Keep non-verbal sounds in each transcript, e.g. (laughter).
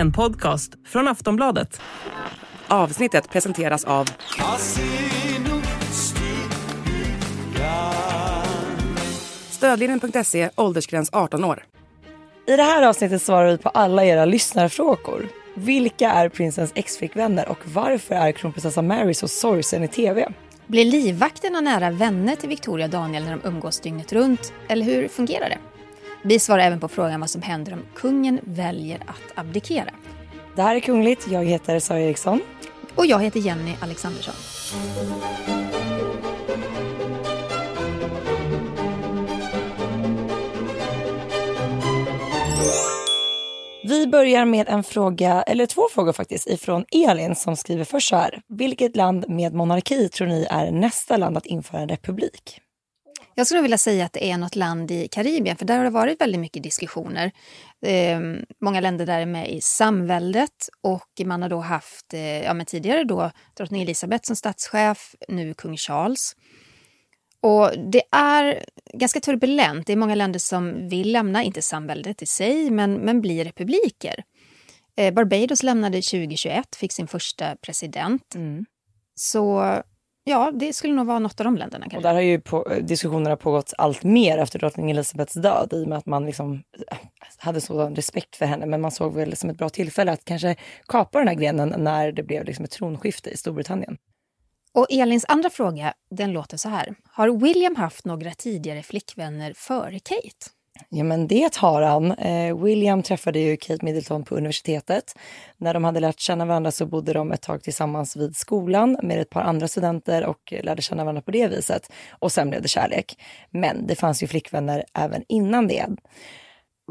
En podcast från Aftonbladet. Avsnittet presenteras av Stödlinjen.se, åldersgräns 18 år. I det här avsnittet svarar vi på alla era lyssnarfrågor. Vilka är prinsens exflickvänner och varför är kronprinsessa Mary så sorgsen i TV? Blir livvakterna nära vänner till Victoria och Daniel när de umgås dygnet runt? Eller hur fungerar det? Vi svarar även på frågan vad som händer om kungen väljer att abdikera. Det här är Kungligt. Jag heter Sara Eriksson. Och jag heter Jenny Alexandersson. Vi börjar med en fråga, eller två frågor faktiskt, ifrån Elin som skriver först så här. Vilket land med monarki tror ni är nästa land att införa en republik? Jag skulle vilja säga att det är något land i Karibien, för där har det varit väldigt mycket diskussioner. Eh, många länder där är med i samväldet och man har då haft, eh, ja men tidigare då drottning Elizabeth som statschef, nu kung Charles. Och det är ganska turbulent. Det är många länder som vill lämna, inte samväldet i sig, men, men blir republiker. Eh, Barbados lämnade 2021, fick sin första president. Mm. Så ja, det skulle nog vara något av de länderna. Och Kanske. där har ju på, diskussionerna pågått allt mer efter drottning Elizabeths död i och med att man liksom eh, hade sådan respekt för henne. Men man såg väl som ett bra tillfälle att kanske kapa den här grenen när det blev liksom ett tronskifte i Storbritannien. Och Elins andra fråga, den låter så här. Har William haft några tidigare flickvänner före Kate? Ja men det har han. Eh, William träffade ju Kate Middleton på universitetet. När de hade lärt känna varandra så bodde de ett tag tillsammans vid skolan med ett par andra studenter och lärde känna varandra på det viset. Och sen blev det kärlek. Men det fanns ju flickvänner även innan det.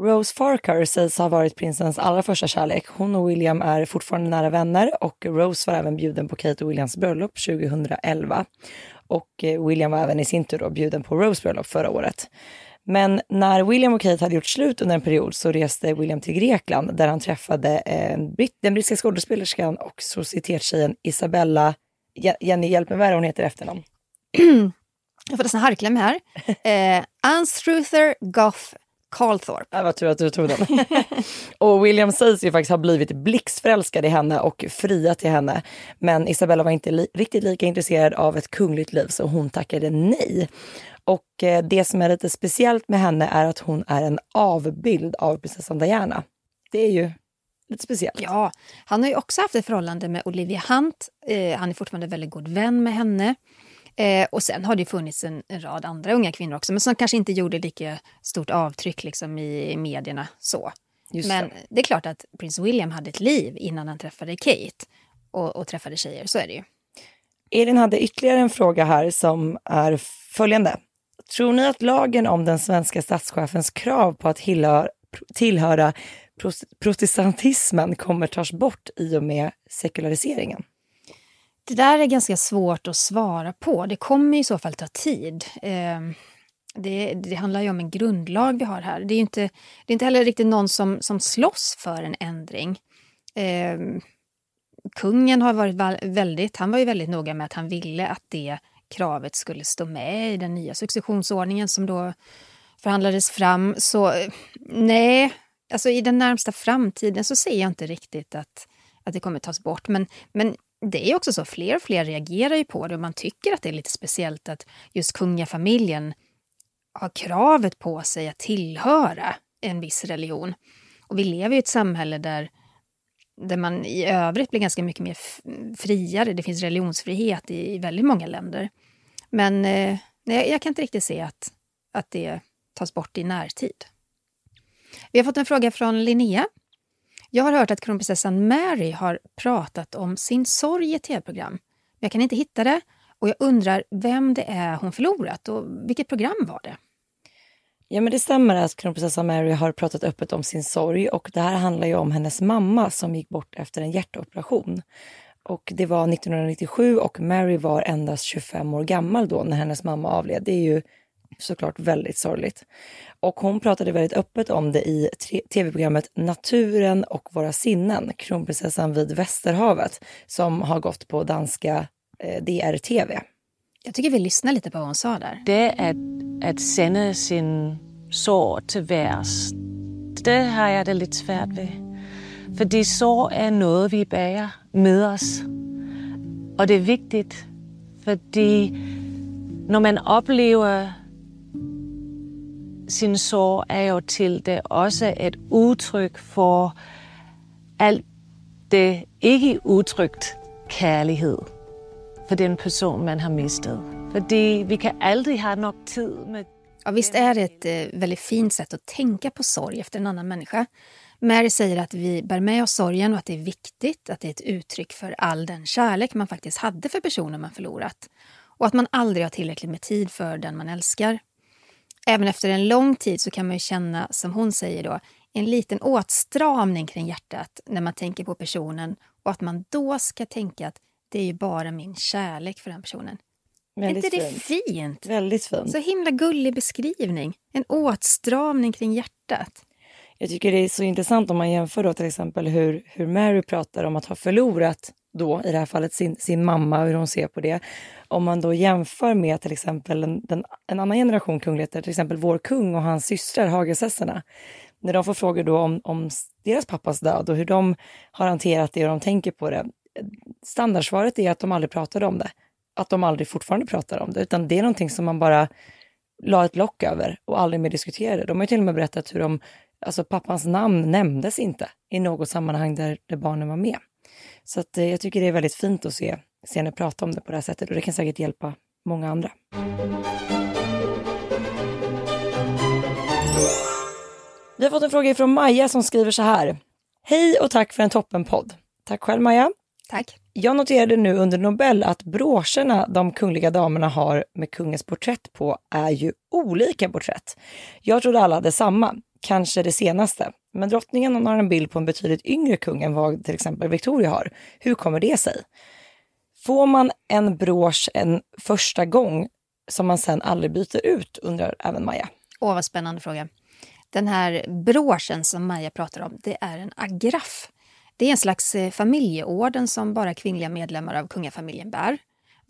Rose Farquhar sägs ha varit prinsens allra första kärlek. Hon och William är fortfarande nära vänner och Rose var även bjuden på Kate och Williams bröllop 2011. Och eh, William var även i sin tur då bjuden på Rose bröllop förra året. Men när William och Kate hade gjort slut under en period så reste William till Grekland där han träffade en britt, den brittiska skådespelerskan och societetstjejen Isabella, Je- Jenny hjälp mig, vad är hon heter efternamn? (clears throat) Jag får nästan harkla mig här. (laughs) Eh, Anstruther Goff Carlthorpe. Det var tur att du tog den. (laughs) och William sägs ju faktiskt ha blivit blixtförälskad i henne och friat till henne. Men Isabella var inte li- riktigt lika intresserad av ett kungligt liv så hon tackade nej. Och eh, det som är lite speciellt med henne är att hon är en avbild av prinsessan Diana. Det är ju lite speciellt. Ja, han har ju också haft ett förhållande med Olivia Hunt. Eh, han är fortfarande väldigt god vän med henne. Eh, och sen har det funnits en, en rad andra unga kvinnor också, men som kanske inte gjorde lika stort avtryck liksom, i, i medierna. så. Just men det. det är klart att prins William hade ett liv innan han träffade Kate och, och träffade tjejer, så är det ju. Elin hade ytterligare en fråga här som är följande. Tror ni att lagen om den svenska statschefens krav på att tillhöra, protestantismen kommer tas bort i och med sekulariseringen? Det där är ganska svårt att svara på. Det kommer i så fall ta tid. Ehm, det, det handlar ju om en grundlag vi har här. Det är inte, det är inte heller riktigt någon som, som slåss för en ändring. Eh, kungen har varit väldigt, han var ju väldigt noga med att han ville att det kravet skulle stå med i den nya successionsordningen som då förhandlades fram. Så eh, nej, alltså i den närmsta framtiden så ser jag inte riktigt att, att det kommer tas bort. Men, men det är också så, fler och fler reagerar ju på det och man tycker att det är lite speciellt att just kungafamiljen har kravet på sig att tillhöra en viss religion. Och vi lever i ett samhälle där, där man i övrigt blir ganska mycket mer friare. Det finns religionsfrihet i, i väldigt många länder. Men eh, nej, jag kan inte riktigt se att, att det tas bort i närtid. Vi har fått en fråga från Linnea. Jag har hört att kronprinsessan Mary har pratat om sin sorg i ett tv-program. Men jag kan inte hitta det och jag undrar vem det är hon förlorat och vilket program var det? Ja, men det stämmer att kronprinsessa Mary har pratat öppet om sin sorg och det här handlar ju om hennes mamma som gick bort efter en hjärtoperation. Och det var 1997 och Mary var endast 25 år gammal då när hennes mamma avled. Det är ju såklart väldigt sorgligt. Och hon pratade väldigt öppet om det i tv-programmet Naturen och våra sinnen, kronprinsessan vid Västerhavet, som har gått på danska eh, DRTV. Jag tycker vi lyssnar lite på vad hon sa där. Det att, att sända sin sorg till værs, det har jag det lite svårt med. För sorg är något vi bär med oss. Och det är viktigt, för när man upplever sin sorg är ju till det också ett uttryck för allt det inte uttryckt kärlighet för den person man har mistet. För vi kan aldrig ha nog tid med Ja, visst är det ett eh, väldigt fint sätt att tänka på sorg efter en annan människa. Mary säger att vi bär med oss sorgen och att det är viktigt, att det är ett uttryck för all den kärlek man faktiskt hade för personen man förlorat. Och att man aldrig har tillräckligt med tid för den man älskar. Även efter en lång tid så kan man känna, som hon säger då, en liten åtstramning kring hjärtat när man tänker på personen och att man då ska tänka att det är ju bara min kärlek för den personen. Väldigt är inte det fint. fint? Väldigt fint. Så himla gullig beskrivning. En åtstramning kring hjärtat. Jag tycker det är så intressant om man jämför då till exempel hur, hur Mary pratar om att ha förlorat då i det här fallet sin, sin mamma, hur hon ser på det. Om man då jämför med till exempel en, den, en annan generation kungligheter, till exempel vår kung och hans systrar Hagesessarna. När de får frågor då om, om deras pappas död och hur de har hanterat det och de tänker på det. Standardsvaret är att de aldrig pratade om det. Att de aldrig fortfarande pratar om det, utan det är någonting som man bara la ett lock över och aldrig mer diskuterade. De har ju till och med berättat hur de, alltså pappans namn nämndes inte i något sammanhang där, där barnen var med. Så att, eh, jag tycker det är väldigt fint att se, se henne prata om det på det här sättet och det kan säkert hjälpa många andra. Vi har fått en fråga från Maja som skriver så här. Hej och tack för en toppenpodd. Tack själv Maja. Tack. Jag noterade nu under Nobel att broscherna de kungliga damerna har med kungens porträtt på är ju olika porträtt. Jag trodde alla hade samma, kanske det senaste. Men drottningen har en bild på en betydligt yngre kung än vad till exempel Victoria har. Hur kommer det sig? Får man en brosch en första gång som man sen aldrig byter ut, undrar även Maja. Åh, vad spännande fråga. Den här broschen som Maja pratar om, det är en agraff. Det är en slags eh, familjeorden som bara kvinnliga medlemmar av kungafamiljen bär.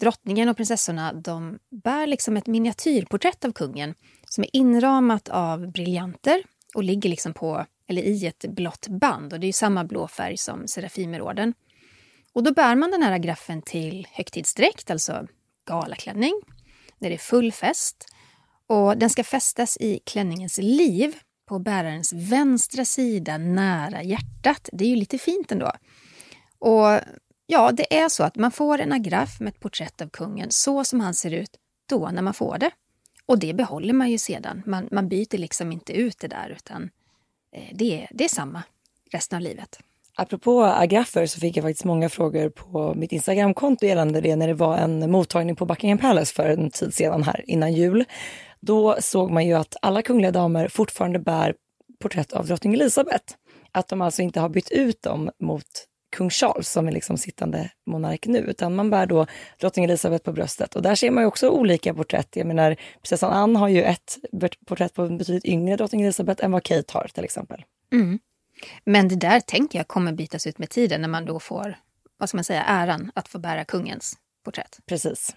Drottningen och prinsessorna de bär liksom ett miniatyrporträtt av kungen som är inramat av briljanter och ligger liksom på, eller i ett blått band. Och Det är samma blå färg som Serafimerorden. Och då bär man den här agraffen till högtidsdräkt, alltså galaklänning, när det är full fest. Och den ska fästas i klänningens liv på bärarens vänstra sida nära hjärtat. Det är ju lite fint ändå. Och ja, det är så att man får en agraff med ett porträtt av kungen så som han ser ut då när man får det. Och det behåller man ju sedan. Man, man byter liksom inte ut det där utan eh, det, det är samma resten av livet. Apropå agraffer så fick jag faktiskt många frågor på mitt Instagramkonto gällande det när det var en mottagning på Buckingham Palace för en tid sedan här innan jul. Då såg man ju att alla kungliga damer fortfarande bär porträtt av drottning Elizabeth. Att de alltså inte har bytt ut dem mot kung Charles som är liksom sittande monark nu, utan man bär då drottning Elizabeth på bröstet. Och där ser man ju också olika porträtt. Jag menar, prinsessan Anne har ju ett porträtt på en betydligt yngre drottning Elizabeth än vad Kate har till exempel. Mm. Men det där tänker jag kommer bytas ut med tiden när man då får, vad ska man säga, äran att få bära kungens porträtt. Precis.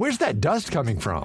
Where's that dust coming from?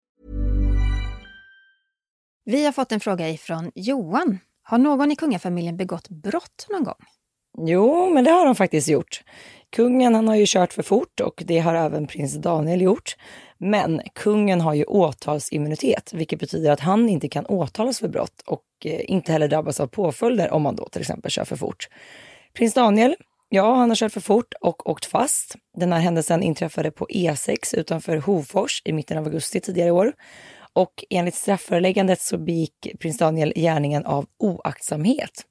Vi har fått en fråga ifrån Johan. Har någon i kungafamiljen begått brott någon gång? Jo, men det har de faktiskt gjort. Kungen han har ju kört för fort och det har även prins Daniel gjort. Men kungen har ju åtalsimmunitet, vilket betyder att han inte kan åtalas för brott och eh, inte heller drabbas av påföljder om man då till exempel kör för fort. Prins Daniel, ja, han har kört för fort och åkt fast. Den här händelsen inträffade på E6 utanför Hovfors i mitten av augusti tidigare i år. Och enligt strafföreläggandet så begick prins Daniel gärningen av oaktsamhet.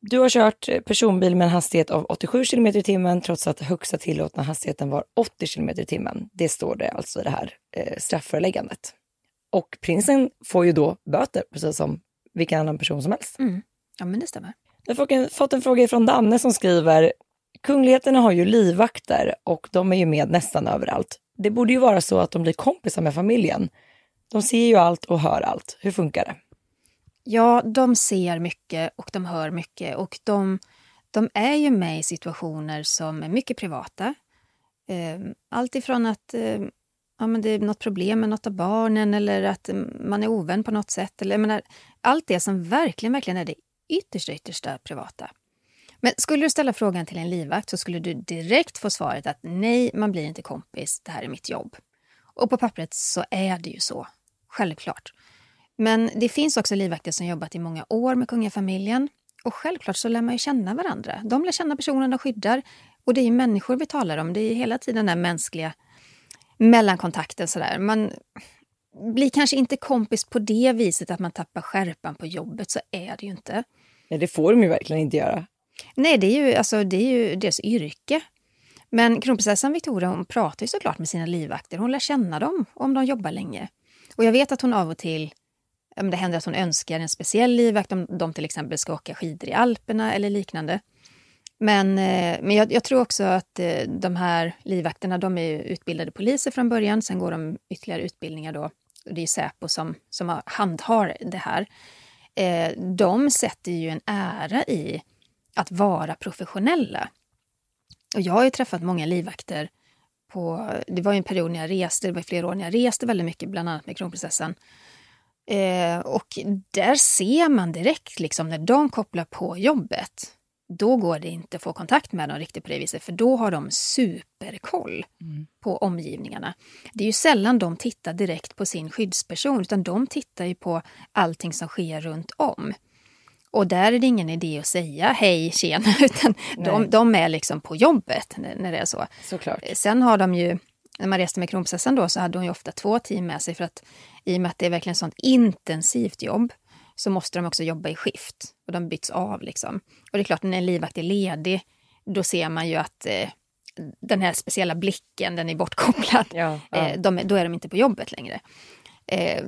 Du har kört personbil med en hastighet av 87 km i timmen trots att högsta tillåtna hastigheten var 80 km i timmen. Det står det alltså i det här eh, straffföreläggandet. Och prinsen får ju då böter, precis som vilken annan person som helst. Mm. Ja, men det stämmer. Jag har fått en fråga från Danne som skriver Kungligheterna har ju livvakter och de är ju med nästan överallt. Det borde ju vara så att de blir kompisar med familjen. De ser ju allt och hör allt. Hur funkar det? Ja, de ser mycket och de hör mycket och de, de är ju med i situationer som är mycket privata. Ehm, allt ifrån att ehm, ja, men det är något problem med något av barnen eller att ehm, man är ovän på något sätt. Eller, menar, allt det som verkligen, verkligen är det yttersta, yttersta privata. Men skulle du ställa frågan till en livvakt så skulle du direkt få svaret att nej, man blir inte kompis, det här är mitt jobb. Och på pappret så är det ju så, självklart. Men det finns också livvakter som jobbat i många år med kungafamiljen och självklart så lär man ju känna varandra. De lär känna personen de skyddar och det är ju människor vi talar om. Det är hela tiden den mänskliga mellankontakten sådär. Man blir kanske inte kompis på det viset att man tappar skärpan på jobbet, så är det ju inte. Nej, det får de ju verkligen inte göra. Nej, det är ju, alltså, det är ju deras yrke. Men kronprinsessan Victoria hon pratar ju såklart med sina livvakter. Hon lär känna dem om de jobbar länge. Och jag vet att hon av och till det händer att hon önskar en speciell livvakt om de till exempel ska åka skidor i Alperna eller liknande. Men, eh, men jag, jag, tror också att eh, de här livvakterna de är utbildade poliser från början. Sen går de ytterligare utbildningar då. Det är Säpo som, som handhar det här. Eh, de sätter ju en ära i att vara professionella. Och jag har ju träffat många livvakter på, det var en period när jag reste, det var flera år när jag reste väldigt mycket, bland annat med kronprinsessan. Eh, och där ser man direkt liksom när de kopplar på jobbet, då går det inte att få kontakt med dem riktigt på det viset, för då har de superkoll mm. på omgivningarna. Det är ju sällan de tittar direkt på sin skyddsperson, utan de tittar ju på allting som sker runt om. Och där är det ingen idé att säga hej, tjena, (laughs) utan de, de, är liksom på jobbet när, det är så. Såklart. Sen har de ju, när man reste med kronprinsessan då, så hade hon ju ofta två team med sig för att i och med att det är verkligen sånt intensivt jobb så måste de också jobba i skift och de byts av liksom. Och det är klart, när en livvakt är ledig, då ser man ju att eh, den här speciella blicken, den är bortkopplad. Ja, ja. Eh, de, då är de inte på jobbet längre. Eh,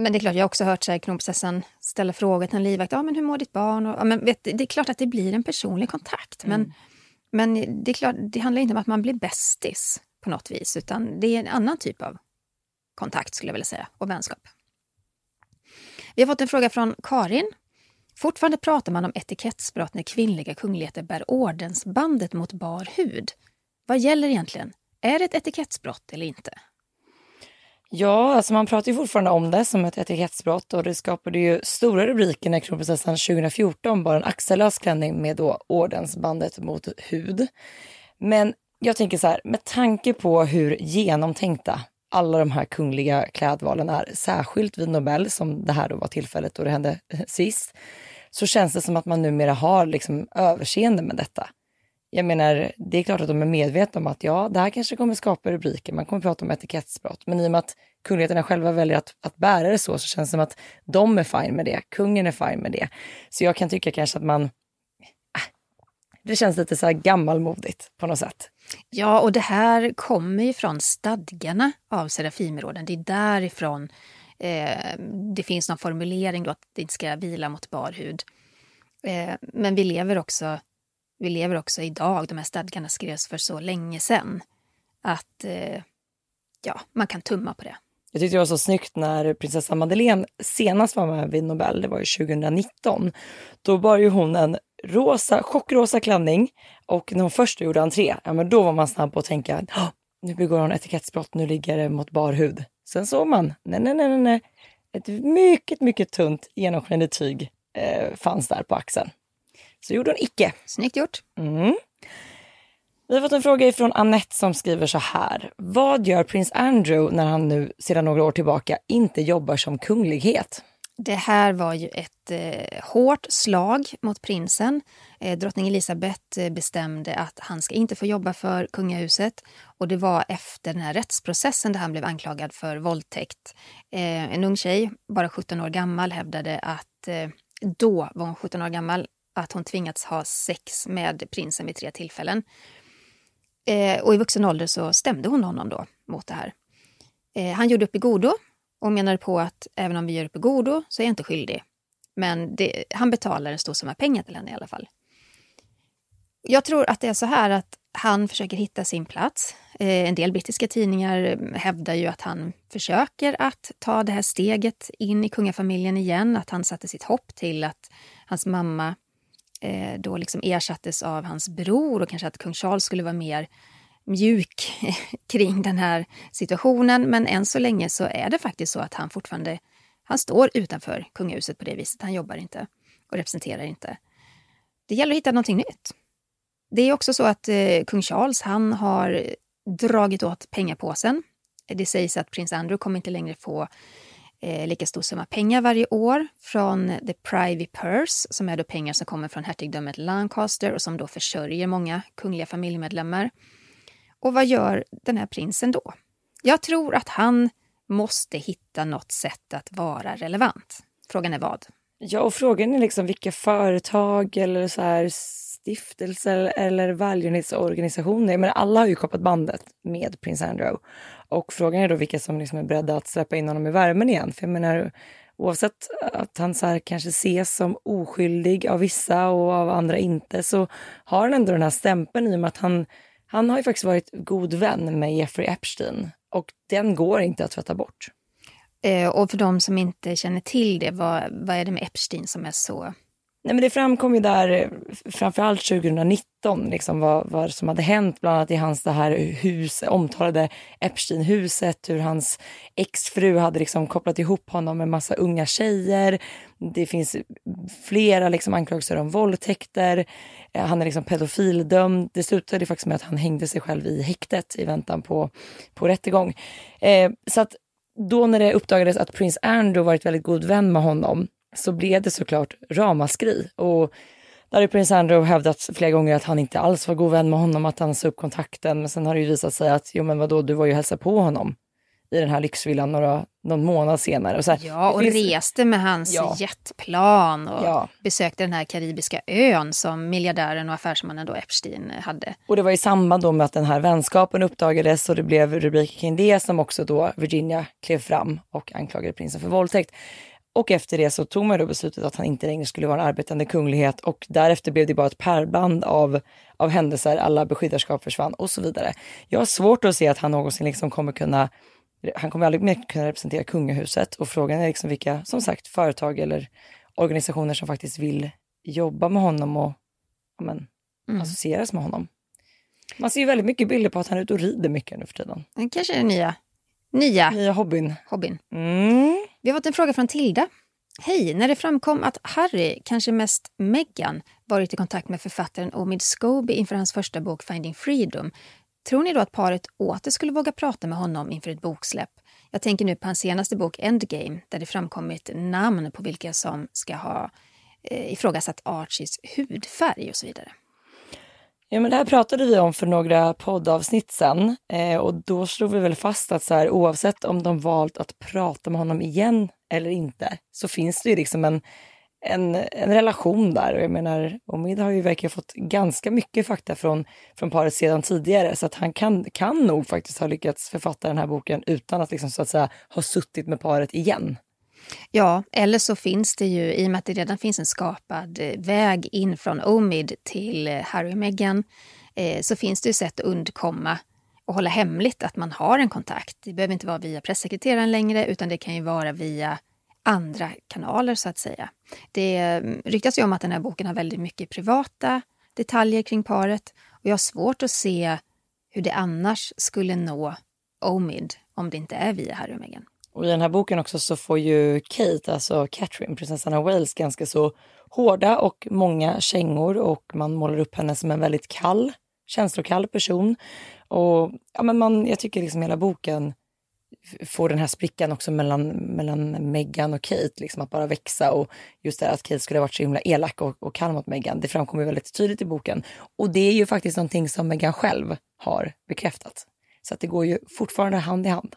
men det är klart, jag har också hört så här, kronprinsessan ställa frågor till en livvakt. Ja, men hur mår ditt barn? Och, ja, men vet, det är klart att det blir en personlig kontakt. Mm. Men, men det är klart, det handlar inte om att man blir bästis på något vis, utan det är en annan typ av kontakt skulle jag vilja säga, och vänskap. Vi har fått en fråga från Karin. Fortfarande pratar man om etikettsbrott när kvinnliga kungligheter bär ordensbandet mot bar hud. Vad gäller egentligen? Är det ett etikettsbrott eller inte? Ja, alltså man pratar ju fortfarande om det som ett etikettsbrott och det skapade ju stora rubriker när kronprinsessan 2014 bar en axellös klänning med då ordensbandet mot hud. Men jag tänker så här, med tanke på hur genomtänkta alla de här kungliga klädvalen är, särskilt vid Nobel som det här då var tillfället då det hände sist, så känns det som att man numera har liksom överseende med detta. Jag menar, det är klart att de är medvetna om att ja, det här kanske kommer skapa rubriker, man kommer prata om etikettsbrott, men i och med att kungligheterna själva väljer att, att bära det så, så känns det som att de är fine med det, kungen är fine med det. Så jag kan tycka kanske att man, äh, det känns lite så här gammalmodigt på något sätt. Ja, och det här kommer ju från stadgarna av Serafimerorden. Det är därifrån eh, det finns någon formulering då att det inte ska vila mot bar hud. Eh, men vi lever också vi lever också idag, de här stadgarna skrevs för så länge sedan, att eh, ja, man kan tumma på det. Jag tyckte det var så snyggt när prinsessa Madeleine senast var med vid Nobel, det var ju 2019. Då bar ju hon en rosa, chockrosa klänning och när hon först gjorde entré, ja men då var man snabb på att tänka, nu begår hon etikettsbrott, nu ligger det mot bar hud. Sen såg man, nej, nej, nej, nej, ett mycket, mycket tunt genomskinligt tyg eh, fanns där på axeln. Så gjorde hon icke. Snyggt gjort. Mm. Vi har fått en fråga från Annette som skriver så här. Vad gör prins Andrew när han nu sedan några år tillbaka inte jobbar som kunglighet? Det här var ju ett eh, hårt slag mot prinsen. Eh, drottning Elisabeth eh, bestämde att han ska inte få jobba för kungahuset. Och det var efter den här rättsprocessen där han blev anklagad för våldtäkt. Eh, en ung tjej, bara 17 år gammal, hävdade att eh, då var hon 17 år gammal, att hon tvingats ha sex med prinsen vid tre tillfällen. Eh, och i vuxen ålder så stämde hon honom då mot det här. Eh, han gjorde upp i godo och menade på att även om vi gör upp i godo så är jag inte skyldig. Men det, han betalar en stor summa pengar till henne i alla fall. Jag tror att det är så här att han försöker hitta sin plats. Eh, en del brittiska tidningar hävdar ju att han försöker att ta det här steget in i kungafamiljen igen. Att han satte sitt hopp till att hans mamma eh, då liksom ersattes av hans bror och kanske att kung Charles skulle vara mer mjuk (laughs) kring den här situationen. Men än så länge så är det faktiskt så att han fortfarande han står utanför kungahuset på det viset. Han jobbar inte och representerar inte. Det gäller att hitta någonting nytt. Det är också så att eh, kung Charles han har dragit åt pengapåsen. Det sägs att prins Andrew kommer inte längre få eh, lika stor summa pengar varje år från the privy purse, som är då pengar som kommer från hertigdömet Lancaster och som då försörjer många kungliga familjemedlemmar. Och vad gör den här prinsen då? Jag tror att han måste hitta något sätt att vara relevant. Frågan är vad? Ja, och frågan är liksom vilka företag eller så här stiftelser eller välgörenhetsorganisationer. Men alla har ju kopplat bandet med prins Andrew. Och frågan är då vilka som liksom är beredda att släppa in honom i värmen igen. För jag menar, oavsett att han så här kanske ses som oskyldig av vissa och av andra inte, så har han ändå den här stämpeln i och med att han, han har ju faktiskt varit god vän med Jeffrey Epstein. Och den går inte att tvätta bort. Eh, och för de som inte känner till det, vad, vad är det med Epstein som är så Nej, men det framkom ju där, eh, framförallt 2019, liksom vad, vad som hade hänt bland annat i hans det här hus, omtalade Epstein-huset, hur hans exfru hade liksom kopplat ihop honom med massa unga tjejer. Det finns flera liksom anklagelser om våldtäkter. Eh, han är liksom pedofildömd. Det slutade faktiskt med att han hängde sig själv i häktet i väntan på, på rättegång. Eh, så att då när det uppdagades att prins Andrew varit väldigt god vän med honom så blev det såklart ramaskri. Och där har prins Andrew hävdat flera gånger att han inte alls var god vän med honom, att han sa upp kontakten. Men sen har det ju visat sig att, jo men vadå, du var ju hälsa på honom i den här lyxvillan några, någon månad senare. Och så här, ja, och finns... reste med hans ja. jetplan och ja. besökte den här karibiska ön som miljardären och affärsmannen då Epstein hade. Och det var i samband då med att den här vänskapen uppdagades och det blev rubriker kring det som också då Virginia klev fram och anklagade prinsen för våldtäkt. Och efter det så tog man då beslutet att han inte längre skulle vara en arbetande kunglighet och därefter blev det bara ett pärlband av, av händelser, alla beskyddarskap försvann och så vidare. Jag har svårt att se att han någonsin liksom kommer kunna, han kommer aldrig mer kunna representera kungahuset och frågan är liksom vilka, som sagt, företag eller organisationer som faktiskt vill jobba med honom och men, mm. associeras med honom. Man ser ju väldigt mycket bilder på att han är ute och rider mycket nu för tiden. Det kanske är det nya Nya, Nya hobbyn. hobbyn. Mm. Vi har fått en fråga från Tilda. Hej! När det framkom att Harry, kanske mest Meghan, varit i kontakt med författaren Omid Scobie inför hans första bok Finding Freedom, tror ni då att paret åter skulle våga prata med honom inför ett boksläpp? Jag tänker nu på hans senaste bok Endgame, där det framkommit namn på vilka som ska ha eh, ifrågasatt Archies hudfärg och så vidare. Ja, men det här pratade vi om för några poddavsnitt sen eh, och då slog vi väl fast att så här, oavsett om de valt att prata med honom igen eller inte så finns det ju liksom en, en, en relation där. Och jag menar, Omid har ju verkligen fått ganska mycket fakta från, från paret sedan tidigare så att han kan, kan nog faktiskt ha lyckats författa den här boken utan att liksom så att säga ha suttit med paret igen. Ja, eller så finns det ju, i och med att det redan finns en skapad eh, väg in från Omid till eh, Harry och Meghan, eh, så finns det ju sätt att undkomma och hålla hemligt att man har en kontakt. Det behöver inte vara via pressekreteraren längre, utan det kan ju vara via andra kanaler så att säga. Det mm, ryktas ju om att den här boken har väldigt mycket privata detaljer kring paret och jag har svårt att se hur det annars skulle nå Omid om det inte är via Harry och Meghan. Och i den här boken också så får ju Kate, alltså Catherine, prinsessan av Wales, ganska så hårda och många kängor och man målar upp henne som en väldigt kall, känslokall person. Och ja, men man, jag tycker liksom hela boken får den här sprickan också mellan, mellan Meghan och Kate, liksom att bara växa och just det att Kate skulle ha varit så himla elak och, och kall mot Meghan, det framkommer väldigt tydligt i boken. Och det är ju faktiskt någonting som Meghan själv har bekräftat. Så att det går ju fortfarande hand i hand.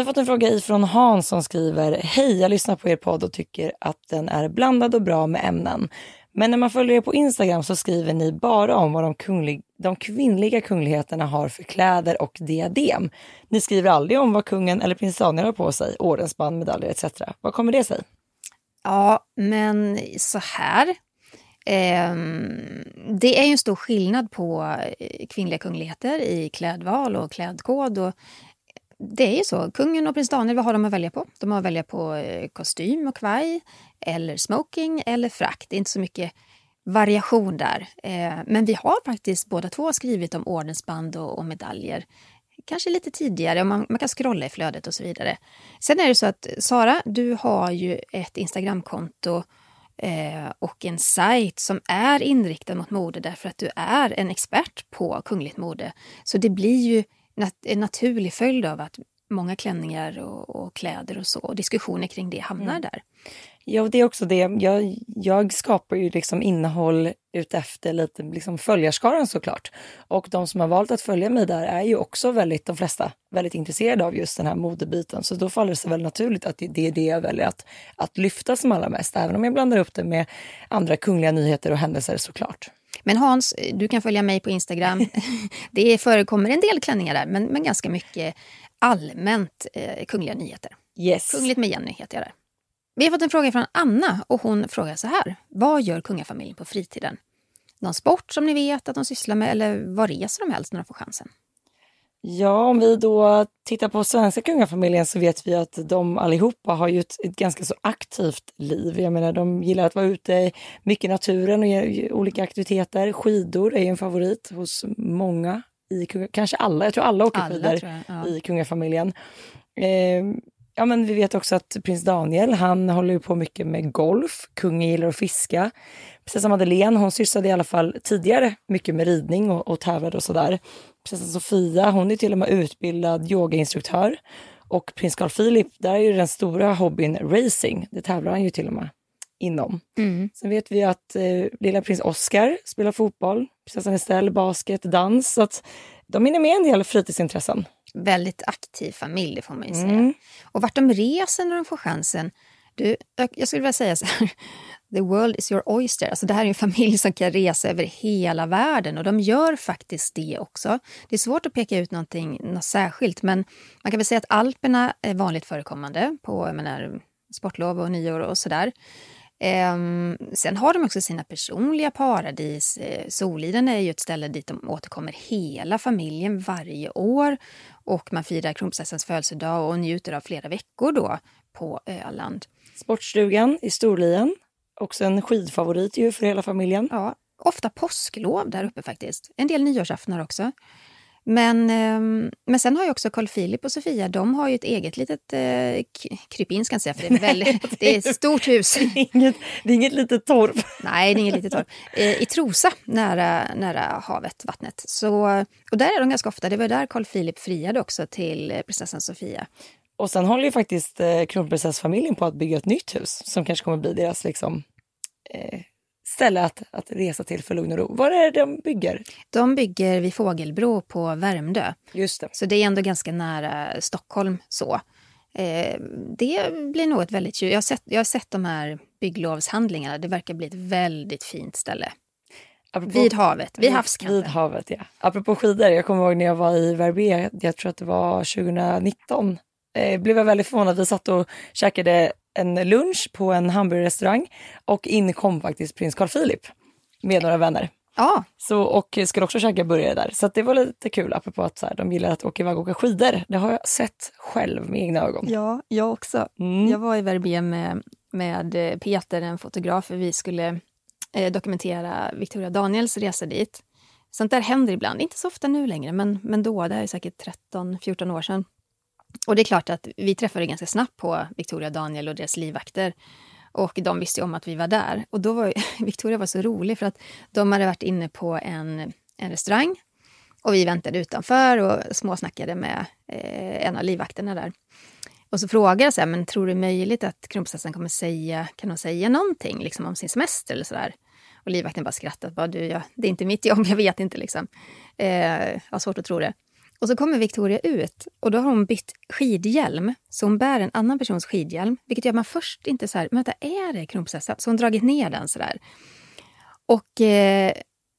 Vi har fått en fråga ifrån Hans som skriver Hej, jag lyssnar på er podd och tycker att den är blandad och bra med ämnen. Men när man följer er på Instagram så skriver ni bara om vad de, kunglig, de kvinnliga kungligheterna har för kläder och diadem. Ni skriver aldrig om vad kungen eller prins Daniel har på sig, ordensband, medaljer etc. Vad kommer det sig? Ja, men så här. Ehm, det är ju en stor skillnad på eh, kvinnliga kungligheter i klädval och klädkod. Och det är ju så. Kungen och prins Daniel, vad har de att välja på? De har att välja på eh, kostym och kvaj, eller smoking eller frack. Det är inte så mycket variation där. Eh, men vi har faktiskt båda två skrivit om ordensband och, och medaljer. Kanske lite tidigare, man, man kan scrolla i flödet och så vidare. Sen är det så att Sara, du har ju ett Instagramkonto eh, och en sajt som är inriktad mot mode därför att du är en expert på kungligt mode. Så det blir ju nat en naturlig följd av att många klänningar och, och kläder och så och diskussioner kring det hamnar Mm. där. Ja, och det är också det. Jag, jag skapar ju liksom innehåll utefter lite liksom följarskaran såklart. Och de som har valt att följa mig där är ju också väldigt, de flesta, väldigt intresserade av just den här modebiten. Så då faller det sig väl naturligt att det, det är det jag väljer att, att lyfta som allra mest. Även om jag blandar upp det med andra kungliga nyheter och händelser såklart. Men Hans, du kan följa mig på Instagram. (laughs) det förekommer en del klänningar där, men, men ganska mycket allmänt eh, kungliga nyheter. Yes. Kungligt med Jenny heter jag där. Vi har fått en fråga från Anna och hon frågar så här. Vad gör kungafamiljen på fritiden? Någon sport som ni vet att de sysslar med eller vad reser de helst när de får chansen? Ja, om vi då tittar på svenska kungafamiljen så vet vi att de allihopa har ju ett, ett ganska så aktivt liv. Jag menar, de gillar att vara ute mycket i naturen och olika aktiviteter. Skidor är ju en favorit hos många, i, kunga- kanske alla, jag tror alla åker Alla, skidor jag, ja. i kungafamiljen. Eh, ja, men vi vet också att prins Daniel, han håller ju på mycket med golf. Kungen gillar att fiska. Prinsessa Madeleine, hon sysslade i alla fall tidigare mycket med ridning och, och tävlade och sådär. Prinsessa Sofia, hon är till och med utbildad yogainstruktör. Och prins Carl Philip, där är ju den stora hobbyn racing. Det tävlar han ju till och med inom. Sen vet vi att eh, lilla prins Oscar spelar fotboll, prinsessan Estelle basket, dans. Så att de hinner med en del fritidsintressen. Väldigt aktiv familj, får man ju säga. Mm. Och vart de reser när de får chansen. Du, jag, jag skulle vilja säga så här. (laughs) The world is your oyster. Alltså det här är en familj som kan resa över hela världen och de gör faktiskt det också. Det är svårt att peka ut någonting, något särskilt men man kan väl säga att Alperna är vanligt förekommande på menar, sportlov och nyår och sådär. Ehm, sen har de också sina personliga paradis. Eh, Soliden är ju ett ställe dit de återkommer hela familjen varje år och man firar kronprinsessans födelsedag och njuter av flera veckor då på Öland. Sportstugan i Storlien, också en skidfavorit ju för hela familjen. Ja, ofta påsklov där uppe faktiskt. En del nyårsaftnar också. Men, ehm, men sen har ju också Carl Philip och Sofia, de har ju ett eget litet eh, krypin ska jag säga, för det är, väldigt, (laughs) det är ett stort hus. (laughs) Inget, det är inget litet torp. Nej, det är inget litet torp. Eh, I Trosa, nära, nära havet, vattnet. Så, och där är de ganska ofta. Det var där Carl Philip friade också till eh, prinsessan Sofia. Och sen håller ju faktiskt eh, kronprinsessfamiljen på att bygga ett nytt hus som kanske kommer bli deras liksom, eh, ställe att, att resa till för lugn och ro. Vad är det de bygger? De bygger vid Fågelbro på Värmdö. Just det. Så det är ändå ganska nära Stockholm. så. Eh, det blir nog ett väldigt... Jag har, sett, jag har sett de här bygglovshandlingarna. Det verkar bli ett väldigt fint ställe. Apropå, Vid havet, vid havskanten. Vid havet, ja. Apropå skidor, jag kommer ihåg när jag var i Verbier, jag tror att det var 2019, eh, blev jag väldigt förvånad. Vi satt och käkade en lunch på en hamburgerrestaurang och in kom faktiskt prins Carl Philip med några vänner. Ja, Så, och skulle också käka burgare där. Så det var lite kul apropå att så här, de gillar att åka iväg och åka skidor. Det har jag sett själv med egna ögon. ja, jag också. Mm. Jag var i Verbier med, med eh, Peter, en fotograf. Vi skulle eh, dokumentera Victoria Daniels resa dit. Sånt där händer ibland, inte så ofta nu längre, men, men då, det här är säkert 13-14 år sedan. Och det är klart att vi träffade ganska snabbt på Victoria och Daniel och deras livvakter. Och de visste ju om att vi var där. Och då var (laughs) Victoria var så rolig för att de hade varit inne på en, en restaurang och vi väntade utanför och småsnackade med eh, en av livvakterna där. Och så frågade jag så här, men tror du det är möjligt att kronprinsessan kommer säga, kan hon säga någonting liksom, om sin semester eller sådär? Och livvakten bara skrattade, bara, du, jag, det är inte mitt jobb, (laughs) jag vet inte liksom. Eh, jag har svårt att tro det. Och så kommer Victoria ut och då har hon bytt skidhjälm. Så hon bär en annan persons skidhjälm, vilket gör att man först inte så här, men vänta, är det kronprinsessan? Så hon dragit ner den sådär. Och eh,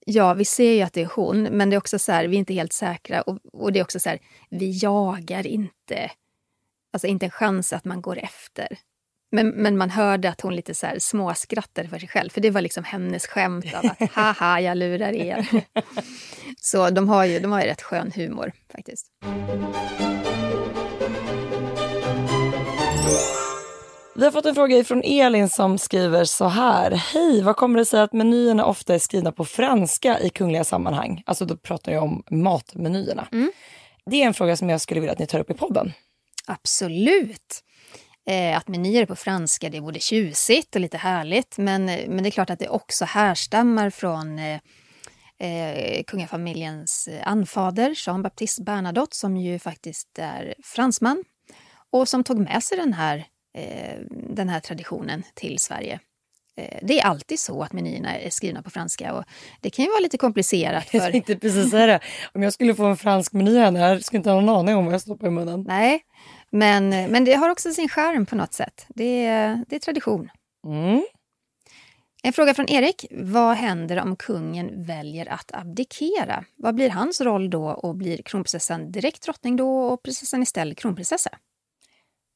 ja, vi ser ju att det är hon, men det är också så här, vi är inte helt säkra. Och, och det är också så här, vi jagar inte, alltså inte en chans att man går efter. Men, men man hörde att hon lite så här småskrattade för sig själv, för det var liksom hennes skämt av att (laughs) haha, jag lurar er. så de har ju, de har ju rätt skön humor faktiskt. Vi har fått en fråga från Elin som skriver så här. Hej, vad kommer det sig att menyerna ofta är skrivna på franska i kungliga sammanhang? Alltså då pratar jag om matmenyerna. Mm. Det är en fråga som jag skulle vilja att ni tar upp i podden. Absolut. Eh, att menyer på franska det är både tjusigt och lite härligt men, men det är klart att det också härstammar från eh, eh, kungafamiljens anfader Jean Baptiste Bernadotte som ju faktiskt är fransman och som tog med sig den här, eh, den här traditionen till Sverige. Eh, det är alltid så att menyerna är skrivna på franska och det kan ju vara lite komplicerat. För... Jag tänkte precis säga Om jag skulle få en fransk meny här, skulle inte ha någon aning om vad jag stoppar i munnen. Nej, men, men det har också sin charm på något sätt. Det är, det är tradition. Mm. En fråga från Erik. Vad händer om kungen väljer att abdikera? Vad blir hans roll då och blir kronprinsessan direkt drottning då och prinsessan istället kronprinsessa?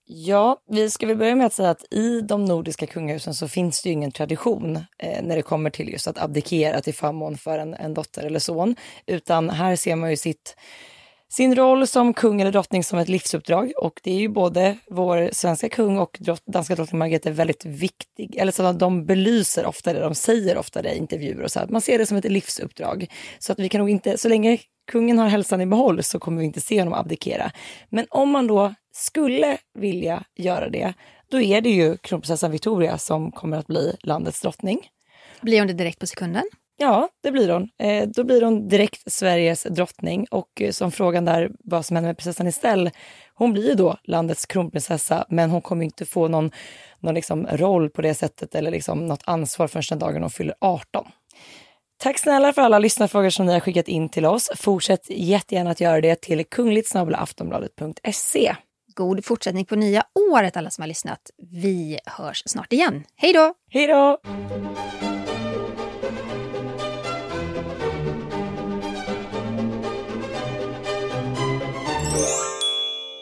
Ja, vi ska väl börja med att säga att i de nordiska kungahusen så finns det ju ingen tradition eh, när det kommer till just att abdikera till förmån för en, en dotter eller son, utan här ser man ju sitt sin roll som kung eller drottning som ett livsuppdrag och det är ju både vår svenska kung och drott, danska drottning Margrethe väldigt viktig, eller så att de belyser ofta det, de säger ofta det i intervjuer och så, att man ser det som ett livsuppdrag. Så att vi kan nog inte, så länge kungen har hälsan i behåll så kommer vi inte se honom abdikera. Men om man då skulle vilja göra det, då är det ju kronprinsessan Victoria som kommer att bli landets drottning. Blir hon det direkt på sekunden? Ja, det blir hon. Eh, då blir hon direkt Sveriges drottning och eh, som frågan där vad som händer med prinsessan Estelle, hon blir då landets kronprinsessa men hon kommer inte få någon, någon liksom roll på det sättet eller liksom något ansvar förrän den dagen hon fyller 18. Tack snälla för alla lyssnarfrågor som ni har skickat in till oss. Fortsätt jättegärna att göra det till kungligt.aftonbladet.se. God fortsättning på nya året alla som har lyssnat. Vi hörs snart igen. Hej då! Hej då!